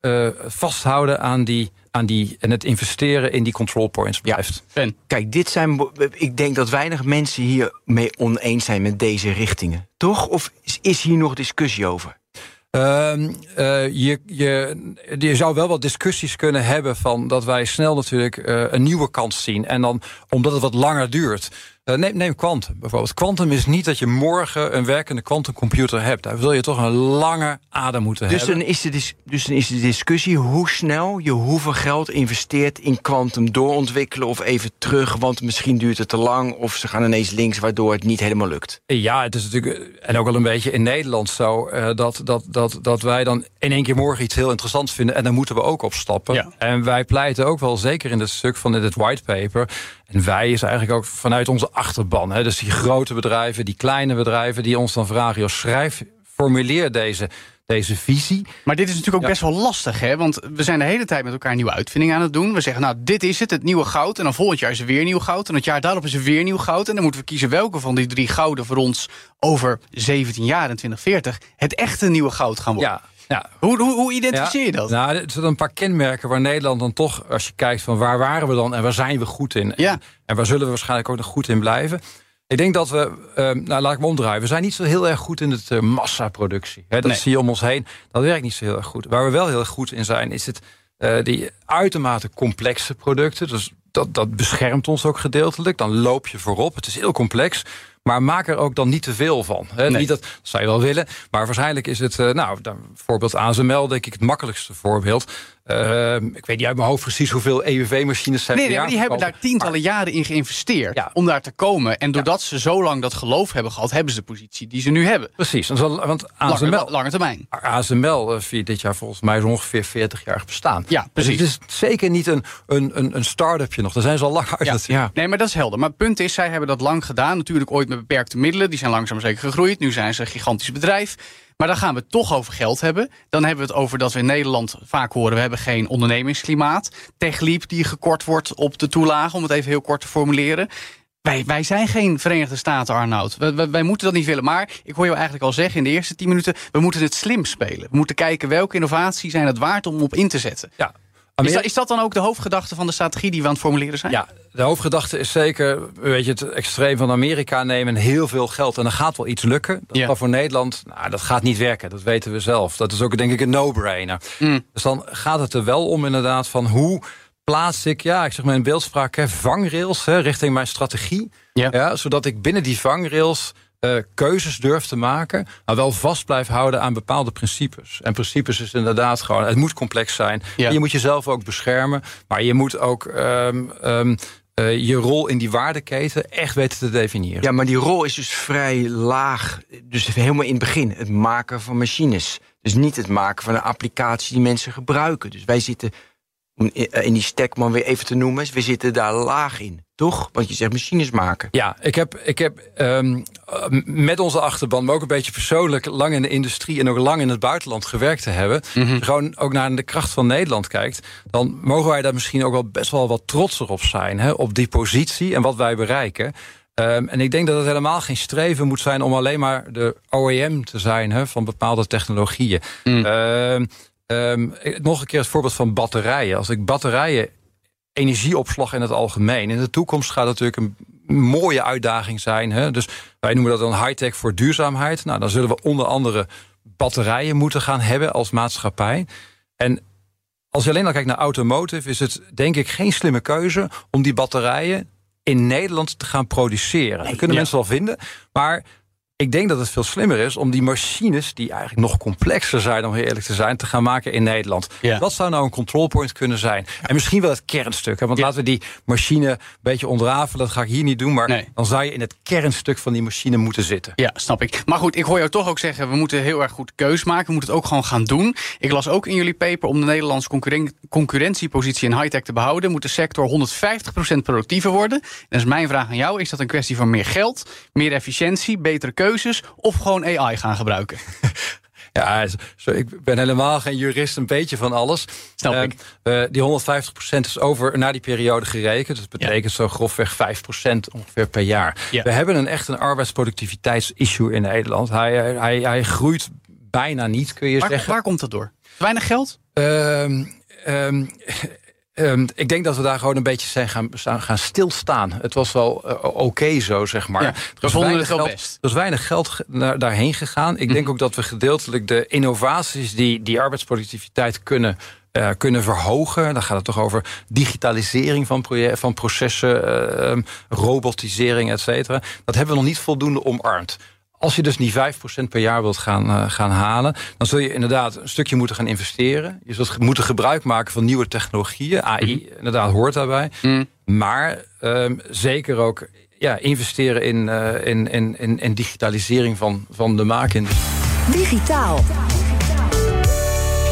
uh, vasthouden aan die aan die, en het investeren in die control points blijft. Ja, Kijk, dit zijn. Ik denk dat weinig mensen hier mee oneens zijn met deze richtingen. Toch? Of is, is hier nog discussie over? Uh, uh, je, je, je zou wel wat discussies kunnen hebben van dat wij snel natuurlijk uh, een nieuwe kans zien. En dan omdat het wat langer duurt. Uh, neem, neem quantum bijvoorbeeld. Quantum is niet dat je morgen een werkende quantumcomputer hebt. Daar wil je toch een lange adem moeten dus hebben. Dan is de dus dan is de discussie hoe snel je hoeveel geld investeert in quantum doorontwikkelen of even terug, want misschien duurt het te lang of ze gaan ineens links waardoor het niet helemaal lukt. Ja, het is natuurlijk en ook wel een beetje in Nederland zo uh, dat, dat, dat, dat wij dan in één keer morgen iets heel interessants vinden en dan moeten we ook opstappen. Ja. En wij pleiten ook wel zeker in het stuk van dit whitepaper. En wij is eigenlijk ook vanuit onze achterban. Hè, dus die grote bedrijven, die kleine bedrijven... die ons dan vragen, joh, schrijf, formuleer deze, deze visie. Maar dit is natuurlijk ook best wel lastig, hè? Want we zijn de hele tijd met elkaar nieuwe uitvindingen aan het doen. We zeggen, nou, dit is het, het nieuwe goud. En dan volgend jaar is er weer nieuw goud. En het jaar daarop is er weer nieuw goud. En dan moeten we kiezen welke van die drie gouden voor ons... over 17 jaar en 2040 het echte nieuwe goud gaan worden. Ja. Ja. Hoe, hoe, hoe identificeer je dat? Nou, er zijn een paar kenmerken waar Nederland dan toch, als je kijkt van waar waren we dan en waar zijn we goed in? Ja. En waar zullen we waarschijnlijk ook nog goed in blijven? Ik denk dat we, uh, nou laat ik me omdraaien, we zijn niet zo heel erg goed in het uh, massaproductie. Dat Nee. zie je om ons heen, dat werkt niet zo heel erg goed. Waar we wel heel erg goed in zijn, is het uh, die uitermate complexe producten. Dus dat, dat beschermt ons ook gedeeltelijk. Dan loop je voorop. Het is heel complex. Maar maak er ook dan niet te veel van. Nee. Niet dat, dat zou je wel willen. Maar waarschijnlijk is het, eh, nou, dan, voorbeeld ASML, denk ik, het makkelijkste voorbeeld. Eh, ik weet niet uit mijn hoofd precies hoeveel EUV-machines zijn Nee, nee, maar die hebben daar tientallen jaren in geïnvesteerd Ja. om daar te komen. En doordat ze zo lang dat geloof hebben gehad, hebben ze de positie die ze nu hebben. Precies, want want Lange, ASML, lange termijn. ASML eh, viert dit jaar volgens mij zo'n ongeveer 40 jaar bestaan. Ja, precies. Dus het is zeker niet een, een, een, een start-upje nog. Daar zijn ze al lang uit. Ja. Nee, maar dat is helder. Maar het punt is, zij hebben dat lang gedaan. Natuurlijk ooit met beperkte middelen. Die zijn langzaam zeker gegroeid. Nu zijn ze een gigantisch bedrijf. Maar dan gaan we het toch over geld hebben. Dan hebben we het over dat we in Nederland vaak horen... we hebben geen ondernemingsklimaat. Techliep die gekort wordt op de toelage, om het even heel kort te formuleren. Wij, wij zijn geen Verenigde Staten, Arnoud. Wij, wij, wij moeten dat niet willen. Maar ik hoor je eigenlijk al zeggen in de eerste tien minuten... we moeten het slim spelen. We moeten kijken welke innovaties zijn het waard om op in te zetten. Ja. Is, dat, is dat dan ook de hoofdgedachte van de strategie die we aan het formuleren zijn? Ja, de hoofdgedachte is zeker, weet je, het extreem van Amerika nemen heel veel geld. En dan gaat wel iets lukken. Dat Ja. kan voor Nederland, nou, dat gaat niet werken. Dat weten we zelf. Dat is ook denk ik een no-brainer. Mm. Dus dan gaat het er wel om inderdaad van hoe plaats ik, ja, ik zeg maar in beeldspraak, hè, vangrails hè, richting mijn strategie. Ja. zodat ik binnen die vangrails eh, keuzes durf te maken, maar wel vast blijf houden aan bepaalde principes. En principes is inderdaad gewoon, het moet complex zijn. Ja. Je moet jezelf ook beschermen, maar je moet ook ehm, ehm, eh, je rol in die waardeketen echt weten te definiëren. Ja, maar die rol is dus vrij laag. Dus helemaal in het begin. Het maken van machines. Dus niet het maken van een applicatie die mensen gebruiken. Dus wij zitten, om in die stack maar weer even te noemen... we zitten daar laag in, toch? Want je zegt machines maken. Ja, ik heb, ik heb ehm, eh, met onze achterban, maar ook een beetje persoonlijk... lang in de industrie en ook lang in het buitenland gewerkt te hebben. Je gewoon ook naar de kracht van Nederland kijkt... dan mogen wij daar misschien ook wel best wel wat trotser op zijn. Hè, op die positie en wat wij bereiken. Ehm, en ik denk dat het helemaal geen streven moet zijn... om alleen maar de OEM te zijn hè, van bepaalde technologieën. Ehm, ehm, nog een keer het voorbeeld van batterijen. Als ik batterijen energieopslag in het algemeen. In de toekomst gaat het natuurlijk een mooie uitdaging zijn. Hè? Dus wij noemen dat dan high-tech voor duurzaamheid. Nou, dan zullen we onder andere batterijen moeten gaan hebben als maatschappij. En als je alleen al kijkt naar automotive, is het denk ik geen slimme keuze om die batterijen in Nederland te gaan produceren. dat kunnen ja. mensen wel vinden, maar ik denk dat het veel slimmer is om die machines, die eigenlijk nog complexer zijn, om heel eerlijk te zijn, te gaan maken in Nederland. Ja. Dat zou nou een control point kunnen zijn. En misschien wel het kernstuk. Hè? Want Ja. laten we die machine een beetje ontrafelen. Dat ga ik hier niet doen. Maar Nee. dan zou je in het kernstuk van die machine moeten zitten. Ja, snap ik. Maar goed, ik hoor jou toch ook zeggen... we moeten heel erg goed keus maken. We moeten het ook gewoon gaan doen. Ik las ook in jullie paper... om de Nederlandse concurren- concurrentiepositie in high-tech te behouden... moet de sector 150% productiever worden. En dat is mijn vraag aan jou. Is dat een kwestie van meer geld, meer efficiëntie, betere keuzes... of gewoon AI gaan gebruiken? Ja, zo, ik ben helemaal geen jurist, een beetje van alles. Snap Eh, ik. eh, die 150% is over na die periode gerekend. Dat betekent zo grofweg 5% ongeveer per jaar. Ja. We hebben een echt een arbeidsproduktiviteitsissue in Nederland. Hij, hij, hij groeit bijna niet, kun je Waar, zeggen. waar komt dat door? Weinig geld? Ehm, ehm, ehm, ik denk dat we daar gewoon een beetje zijn gaan, gaan stilstaan. Het was wel eh, oké zo, zeg maar. Ja, Er was het wel geld- best. Er is weinig geld ge- naar, daarheen gegaan. Ik denk ook dat we gedeeltelijk de innovaties die die arbeidsproductiviteit kunnen. eh, kunnen verhogen. Dan gaat het toch over digitalisering van, van processen, eh, ehm, robotisering, et cetera. Dat hebben we nog niet voldoende omarmd. Als je dus die 5% per jaar wilt gaan, eh, gaan halen, dan zul je inderdaad een stukje moeten gaan investeren. Je zult ge- moeten gebruik maken van nieuwe technologieën. AI, inderdaad, hoort daarbij. Maar ehm, zeker ook ja, investeren in, eh, in, in, in, in digitalisering van, van de maakindustrie. Digitaal.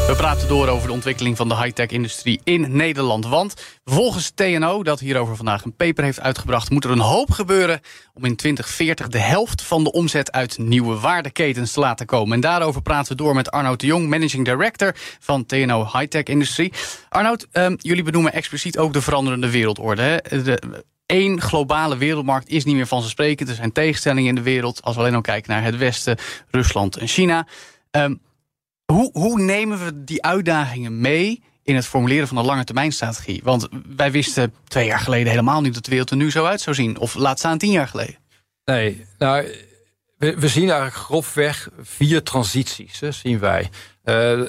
We praten door over de ontwikkeling van de high-tech-industrie in Nederland. Want volgens TNO, dat hierover vandaag een paper heeft uitgebracht... moet er een hoop gebeuren om in 2040 de helft van de omzet... uit nieuwe waardeketens te laten komen. En daarover praten we door met Arnoud de Jong... managing director van TNO High-tech-industrie. Arnoud, ehm, jullie benoemen expliciet ook de veranderende wereldorde. Hè? De, Eén globale wereldmarkt is niet meer vanzelfsprekend. Er zijn tegenstellingen in de wereld. Als we alleen al kijken naar het Westen, Rusland en China... Ehm, hoe, hoe nemen we die uitdagingen mee in het formuleren van een lange termijnstrategie? Want wij wisten twee jaar geleden helemaal niet dat de wereld er nu zo uit zou zien. Of laat staan tien jaar geleden. Nee, nou, we, zien eigenlijk grofweg vier transities, zien wij. Eh,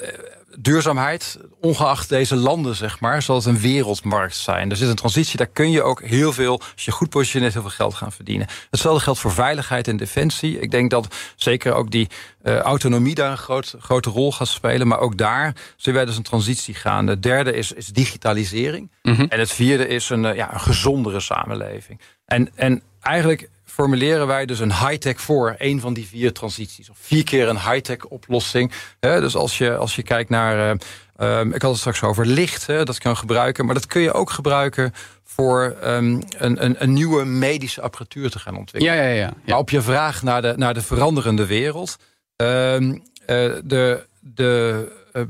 duurzaamheid, ongeacht deze landen, zeg maar, zal het een wereldmarkt zijn. Er zit een transitie, daar kun je ook heel veel, als je goed positioneert, heel veel geld gaan verdienen. Hetzelfde geldt voor veiligheid en defensie. Ik denk dat zeker ook die uh, autonomie daar een groot, grote rol gaat spelen. Maar ook daar zullen wij dus een transitie gaan. De derde is, is digitalisering. Mhm. En het vierde is een, uh, ja, een gezondere samenleving. En, en eigenlijk formuleren wij dus een high-tech voor een van die vier transities. Of vier keer een high-tech oplossing. Dus als je, als je kijkt naar. Uh, um, ik had het straks over licht, hè, dat kan gebruiken. Maar dat kun je ook gebruiken voor um, een, een, een, nieuwe medische apparatuur te gaan ontwikkelen. Ja, ja, ja, ja. Maar op je vraag naar de, naar de veranderende wereld. Um, uh, de, de, uh,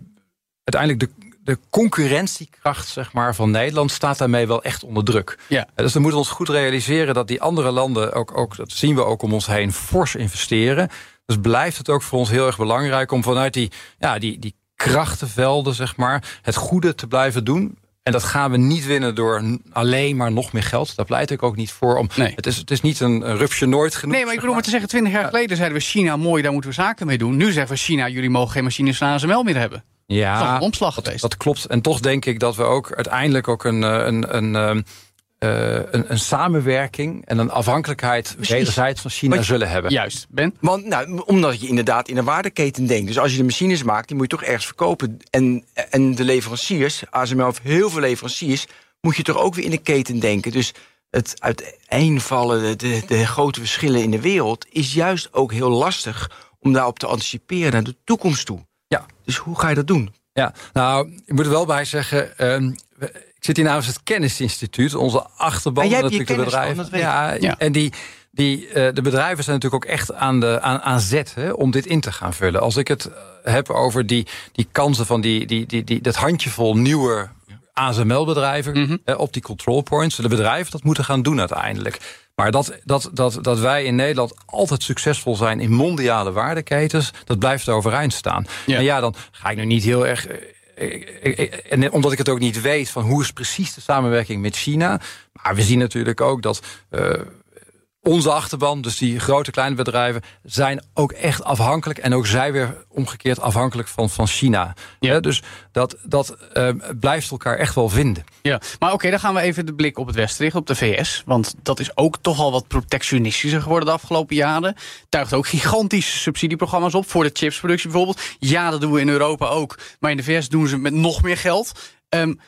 uiteindelijk de de concurrentiekracht zeg maar, van Nederland staat daarmee wel echt onder druk. Ja. Dus dan moeten we ons goed realiseren dat die andere landen, ook, ook, dat zien we ook om ons heen, fors investeren. Dus blijft het ook voor ons heel erg belangrijk om vanuit die, ja, die, die krachtenvelden, zeg maar, het goede te blijven doen. En dat gaan we niet winnen door alleen maar nog meer geld. Daar pleit ik ook niet voor. Om, nee. het, is, het is niet een, een rupsje nooit genoeg. Nee, maar ik bedoel maar te zeggen, twintig jaar geleden zeiden we China mooi, daar moeten we zaken mee doen. Nu zeggen we China, jullie mogen geen machines van ASML meer hebben. Ja, een omslag geweest. Dat klopt. En toch denk ik dat we ook uiteindelijk ook een, een, een, uh, een, een, samenwerking en een afhankelijkheid wederzijds van China je, zullen hebben. Juist, Ben? Want, nou, omdat je inderdaad in een waardeketen denkt. Dus als je de machines maakt, die moet je toch ergens verkopen. En, en de leveranciers, ASML of heel veel leveranciers, moet je toch ook weer in de keten denken. Dus het uiteenvallen, de, de, de grote verschillen in de wereld, is juist ook heel lastig om daarop te anticiperen naar de toekomst toe. Ja. Dus hoe ga je dat doen? Ja, nou, ik moet er wel bij zeggen. Um, ik zit hier namens het Kennisinstituut, onze achterban jij natuurlijk de bedrijven. Ja, ja, en die, die, uh, de bedrijven zijn natuurlijk ook echt aan, de, aan, aan zet hè, om dit in te gaan vullen. Als ik het heb over die, die kansen van die, die, die, die, dat handjevol nieuwe ASML-bedrijven Mhm. mm -hmm. op die control points. De bedrijven dat moeten gaan doen uiteindelijk. Maar dat, dat, dat, dat wij in Nederland altijd succesvol zijn in mondiale waardeketens, dat blijft overeind staan. Ja. En ja, dan ga ik nu niet heel erg. En omdat ik het ook niet weet van hoe is precies de samenwerking met China. Maar we zien natuurlijk ook dat. Uh, onze achterban, dus die grote kleine bedrijven, zijn ook echt afhankelijk. En ook zij weer omgekeerd afhankelijk van, van China. Ja. Dus dat, dat uh, blijft elkaar echt wel vinden. Ja, maar oké, okay, dan gaan we even de blik op het Westen richten, op de VS. Want dat is ook toch al wat protectionistischer geworden de afgelopen jaren. Tuigt ook gigantische subsidieprogramma's op voor de chipsproductie bijvoorbeeld. Ja, dat doen we in Europa ook. Maar in de VS doen ze met nog meer geld. Um,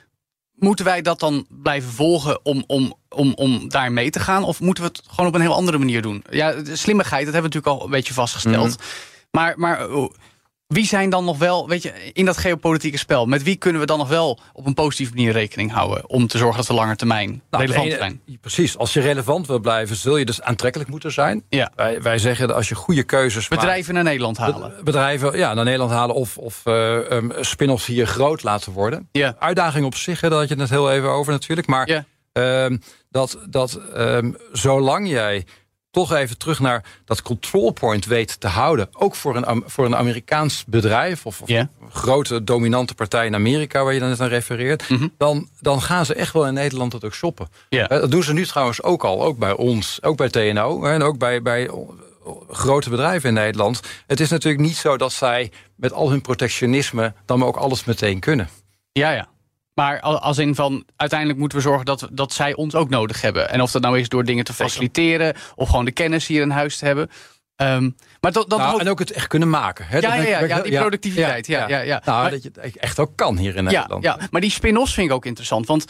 Moeten wij dat dan blijven volgen om, om, om, om daar mee te gaan? Of moeten we het gewoon op een heel andere manier doen? Ja, de slimmigheid, dat hebben we natuurlijk al een beetje vastgesteld. Mm -hmm. Maar, maar wie zijn dan nog wel, weet je, in dat geopolitieke spel... met wie kunnen we dan nog wel op een positieve manier rekening houden... om te zorgen dat we langer termijn nou, relevant zijn? Precies, als je relevant wil blijven... zul je dus aantrekkelijk moeten zijn. Ja. Wij, wij zeggen dat als je goede keuzes Bedrijven maakt, naar Nederland halen. Bedrijven ja, naar Nederland halen of, of uh, um, spin-offs hier groot laten worden. Ja. Uitdaging op zich, hè, daar had je het net heel even over natuurlijk. Maar ja. um, dat, dat um, zolang jij toch even terug naar dat control point weet te houden. Ook voor een, voor een Amerikaans bedrijf of, of yeah. een grote dominante partij in Amerika waar je dan net aan refereert. Mm -hmm. dan, dan gaan ze echt wel in Nederland het ook shoppen. Yeah. Dat doen ze nu trouwens ook al. Ook bij ons, ook bij TNO en ook bij, bij grote bedrijven in Nederland. Het is natuurlijk niet zo dat zij met al hun protectionisme dan ook alles meteen kunnen. Ja, ja. Maar als in van, uiteindelijk moeten we zorgen dat, dat zij ons ook nodig hebben. En of dat nou is door dingen te faciliteren... of gewoon de kennis hier in huis te hebben. Um, maar dat, dat nou, ook... En ook het echt kunnen maken. Hè? Ja, ja, ja, ja, die productiviteit. Ja, ja, ja. Nou, maar, dat je het echt ook kan hier in Nederland. Ja, ja. maar die spin-offs vind ik ook interessant. Want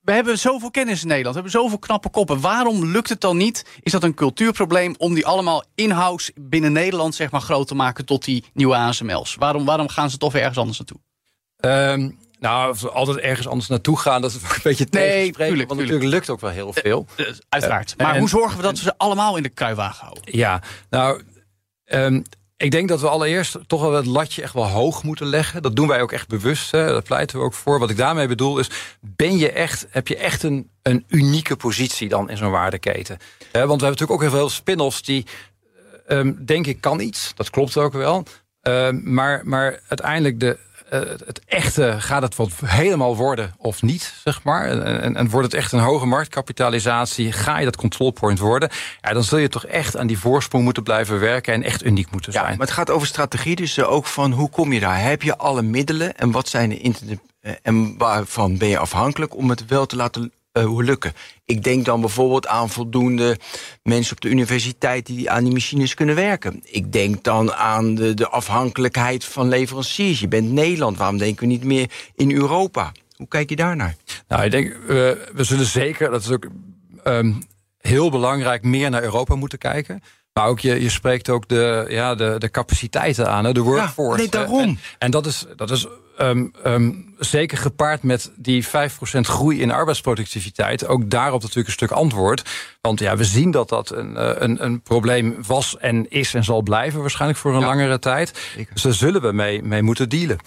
we hebben zoveel kennis in Nederland. We hebben zoveel knappe koppen. Waarom lukt het dan niet? Is dat een cultuurprobleem om die allemaal in-house binnen Nederland zeg maar, groot te maken tot die nieuwe ASML's? Waarom, waarom gaan ze toch weer ergens anders naartoe? Um, nou, of altijd ergens anders naartoe gaan, dat is een beetje nee. Tuurlijk, want natuurlijk lukt ook wel heel veel. Uh, uh, uiteraard. Uh, maar en, hoe zorgen we dat we ze allemaal in de kruiwagen houden? Ja, nou, um, ik denk dat we allereerst toch wel het latje echt wel hoog moeten leggen. Dat doen wij ook echt bewust. Hè. Dat pleiten we ook voor. Wat ik daarmee bedoel is, ben je echt, heb je echt een, een unieke positie dan in zo'n waardeketen? Want we hebben natuurlijk ook heel veel spin-offs die, um, denk ik, kan iets. Dat klopt ook wel. Maar, maar uiteindelijk de, eh, het echte, gaat het wat helemaal worden of niet, zeg maar? En, en, en wordt het echt een hoge marktkapitalisatie? Ga je dat control point worden? Ja, dan zul je toch echt aan die voorsprong moeten blijven werken en echt uniek moeten Ja, zijn. maar het gaat over strategie, dus eh, ook van hoe kom je daar? Heb je alle middelen en wat zijn de internet eh, en waarvan ben je afhankelijk om het wel te laten eh, lukken? Ik denk dan bijvoorbeeld aan voldoende mensen op de universiteit die aan die machines kunnen werken. Ik denk dan aan de, de afhankelijkheid van leveranciers. Je bent Nederland, waarom denken we niet meer in Europa? Hoe kijk je daarnaar? Nou, ik denk, we, we zullen zeker, dat is ook ehm, heel belangrijk, meer naar Europa moeten kijken. Maar ook je, je spreekt ook de, ja, de, de capaciteiten aan, hè, de workforce. nee, daarom. En, en dat is, dat is ehm, ehm, zeker gepaard met die 5% groei in arbeidsproductiviteit. Ook daarop natuurlijk een stuk antwoord. Want ja, we zien dat dat een, eh, een, een probleem was en is en zal blijven waarschijnlijk voor een langere tijd. Dus daar zullen we mee, mee moeten dealen.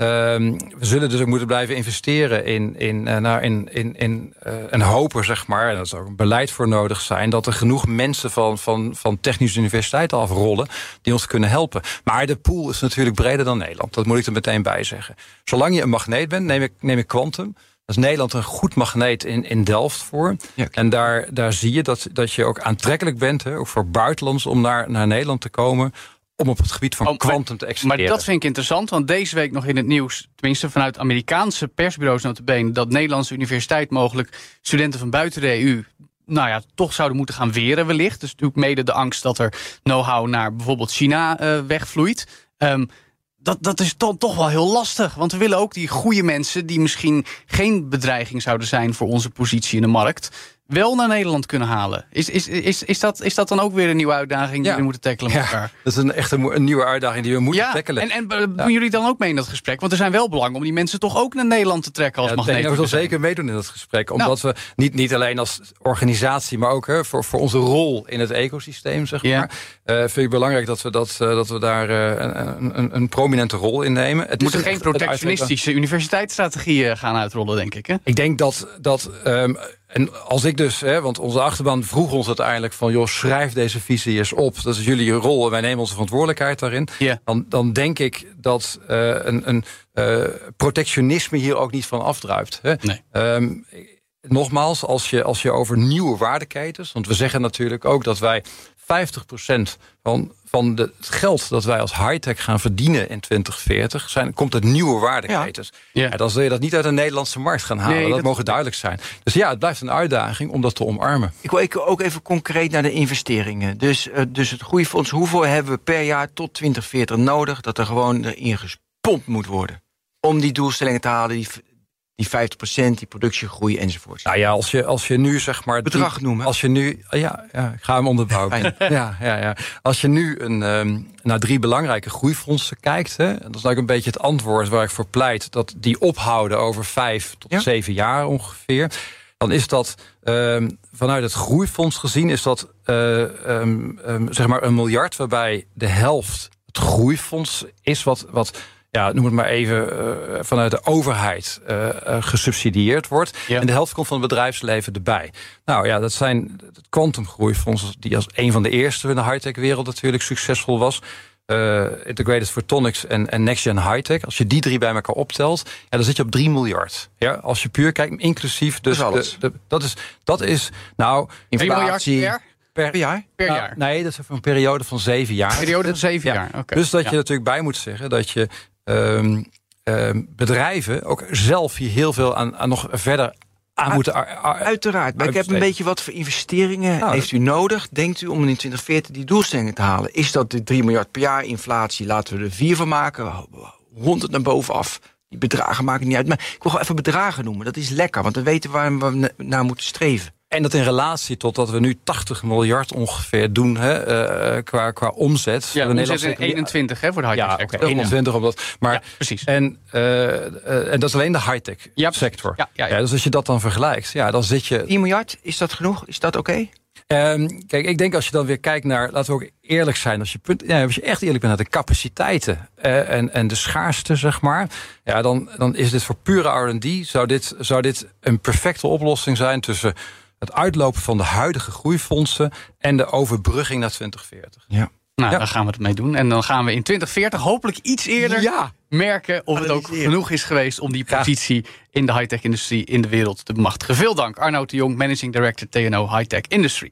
Ehm, we zullen dus ook moeten blijven investeren in, in, eh, nou, in, in, in eh, en hopen, zeg maar, en dat is ook een beleid voor nodig zijn, dat er genoeg mensen van, van, van technische universiteiten afrollen die ons kunnen helpen. Maar de pool is natuurlijk breder dan Nederland. Dat moet ik er meteen bij zeggen. Zolang je een magneet bent, neem ik, neem ik Quantum. Dat is Nederland een goed magneet in, in Delft voor. en daar, daar zie je dat, dat je ook aantrekkelijk bent, hè, ook voor buitenlands, om naar, naar Nederland te komen. Om op het gebied van quantum te Maar exporteren. dat vind ik interessant, want deze week nog in het nieuws... tenminste vanuit Amerikaanse persbureaus notabene... dat Nederlandse universiteit mogelijk studenten van buiten de EU... nou ja, toch zouden moeten gaan weren wellicht. Dus natuurlijk mede de angst dat er know-how naar bijvoorbeeld China eh, wegvloeit. Ehm, dat, dat is dan toch wel heel lastig. Want we willen ook die goede mensen... die misschien geen bedreiging zouden zijn voor onze positie in de markt... wel naar Nederland kunnen halen. Is, is, is, is, dat, is dat dan ook weer een nieuwe uitdaging die Ja. we moeten tackelen met elkaar? Dat is een echt een, nieuwe uitdaging die we moeten Ja, tackelen. en, en eh, doen jullie dan ook mee in dat gesprek? Want er zijn wel belangen om die mensen toch ook naar Nederland te trekken als Ja, magneet. we zal zeker meedoen in dat gesprek. Omdat Nou. we niet, niet alleen als organisatie, maar ook hè, voor, voor onze rol in het ecosysteem, zeg Ja. maar. eh, vind ik belangrijk dat we, dat, eh, dat we daar een, een, een prominente rol in nemen. Het moeten geen protectionistische universiteitsstrategieën gaan uitrollen, denk ik. Hè? Ik denk dat, dat ehm, en als ik dus, hè, want onze achterban vroeg ons uiteindelijk van, joh, schrijf deze visie eens op. Dat is jullie rol en wij nemen onze verantwoordelijkheid daarin. Ja. Dan, dan denk ik dat eh, een, een eh, protectionisme hier ook niet van afdruipt. Hè. Nee. Ehm, nogmaals, als je, als je over nieuwe waardeketens, want we zeggen natuurlijk ook dat wij 50% van, van de, het geld dat wij als high-tech gaan verdienen in 2040, zijn, komt uit nieuwe waardeketens. Ja. Ja. dan zul je dat niet uit de Nederlandse markt gaan halen. Nee, dat, dat- mogen duidelijk zijn. Dus ja, het blijft een uitdaging om dat te omarmen. Ik wil ik wil ook even concreet naar de investeringen. Dus, eh, dus het groeifonds, hoeveel hebben we per jaar tot 2040 nodig... dat er gewoon erin gespompt moet worden? Om die doelstellingen te halen, die, die 50%, die productiegroei enzovoort. Nou ja, als je, als je nu zeg maar... Bedrag die- noemen. Als je nu... Ja, ja ik ga hem onderbouwen. Ja, ja, ja. Als je nu een, ehm, naar drie belangrijke groeifondsen kijkt... Hè, dat is eigenlijk een beetje het antwoord waar ik voor pleit... dat die ophouden over vijf tot Ja. zeven jaar ongeveer... dan is dat ehm, vanuit het groeifonds gezien... is dat eh, ehm, zeg maar een miljard waarbij de helft het groeifonds is... wat, wat ja, noem het maar even, eh, vanuit de overheid eh, eh, gesubsidieerd wordt. Ja. En de helft komt van het bedrijfsleven erbij. Nou ja, dat zijn het kwantumgroeifonds, die als een van de eerste in de high-tech wereld natuurlijk succesvol was. Eh, Integrated Photonics en, en Next Gen High-tech. Als je die drie bij elkaar optelt, ja, dan zit je op 3 miljard. Ja, als je puur kijkt, inclusief. Dus Dat is alles. de- de- dat, is, dat is, nou, 1 miljard Inflatie per, per, per jaar. per nou, jaar. Nee, dat is voor een periode van zeven jaar. Periode van zeven Ja. jaar. Dus dat Ja. je natuurlijk bij moet zeggen dat je ehm, ehm, bedrijven ook zelf hier heel veel aan, aan nog verder aan moeten. ar- ar- Uiteraard. Maar ik heb een beetje wat voor investeringen Nou, heeft u nodig? Denkt u om in 2040 die doelstellingen te halen? Is dat de 3 miljard per jaar inflatie? Laten we er 4 van maken. Rond het naar bovenaf. Die bedragen maken niet uit. Maar ik wil gewoon even bedragen noemen. Dat is lekker, want we weten waar we na- naar moeten streven. En dat in relatie tot dat we nu 80 miljard ongeveer doen hè, eh, qua, qua omzet. Ja, De we zitten in economie- 21 hè, voor de high-tech Ja, sector. 21 omdat. Maar, Ja, precies. En, eh, eh, en dat is alleen de high-tech Ja, sector. Ja, ja, ja. dus als je dat dan vergelijkt, ja, dan zit je 4 miljard, is dat genoeg? Is dat oké? Ehm, kijk, ik denk als je dan weer kijkt naar, laten we ook eerlijk zijn, als je, punt, ja, als je echt eerlijk bent naar de capaciteiten eh, en, en de schaarste, zeg maar, ja, dan, dan is dit voor pure RD, zou dit, zou dit een perfecte oplossing zijn tussen het uitlopen van de huidige groeifondsen en de overbrugging naar 2040. Ja. Nou, Ja. daar gaan we het mee doen. En dan gaan we in 2040 hopelijk iets eerder Ja. merken of het ook genoeg is geweest om die positie in de high-tech industrie in de wereld te bemachtigen. Veel dank, Arnoud de Jong, Managing Director TNO High-Tech Industry.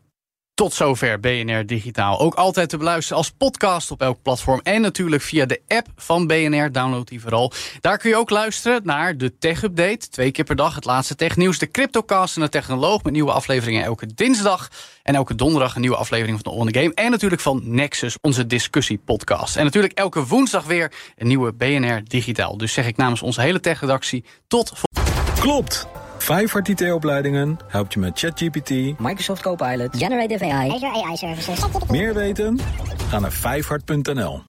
Tot zover BNR Digitaal. Ook altijd te beluisteren als podcast op elk platform. En natuurlijk via de app van BNR. Download die vooral. Daar kun je ook luisteren naar de Tech Update. Twee keer per dag het laatste technieuws. De Cryptocast en de Technoloog met nieuwe afleveringen elke dinsdag. En elke donderdag een nieuwe aflevering van de On The Game. En natuurlijk van Nexus, onze discussiepodcast. En natuurlijk elke woensdag weer een nieuwe BNR Digitaal. Dus zeg ik namens onze hele tech-redactie tot Klopt! Vijfhart IT-opleidingen helpt je met ChatGPT. Microsoft Copilot. Generative AI. Azure AI Services. Meer weten? Ga naar vijfhart.nl.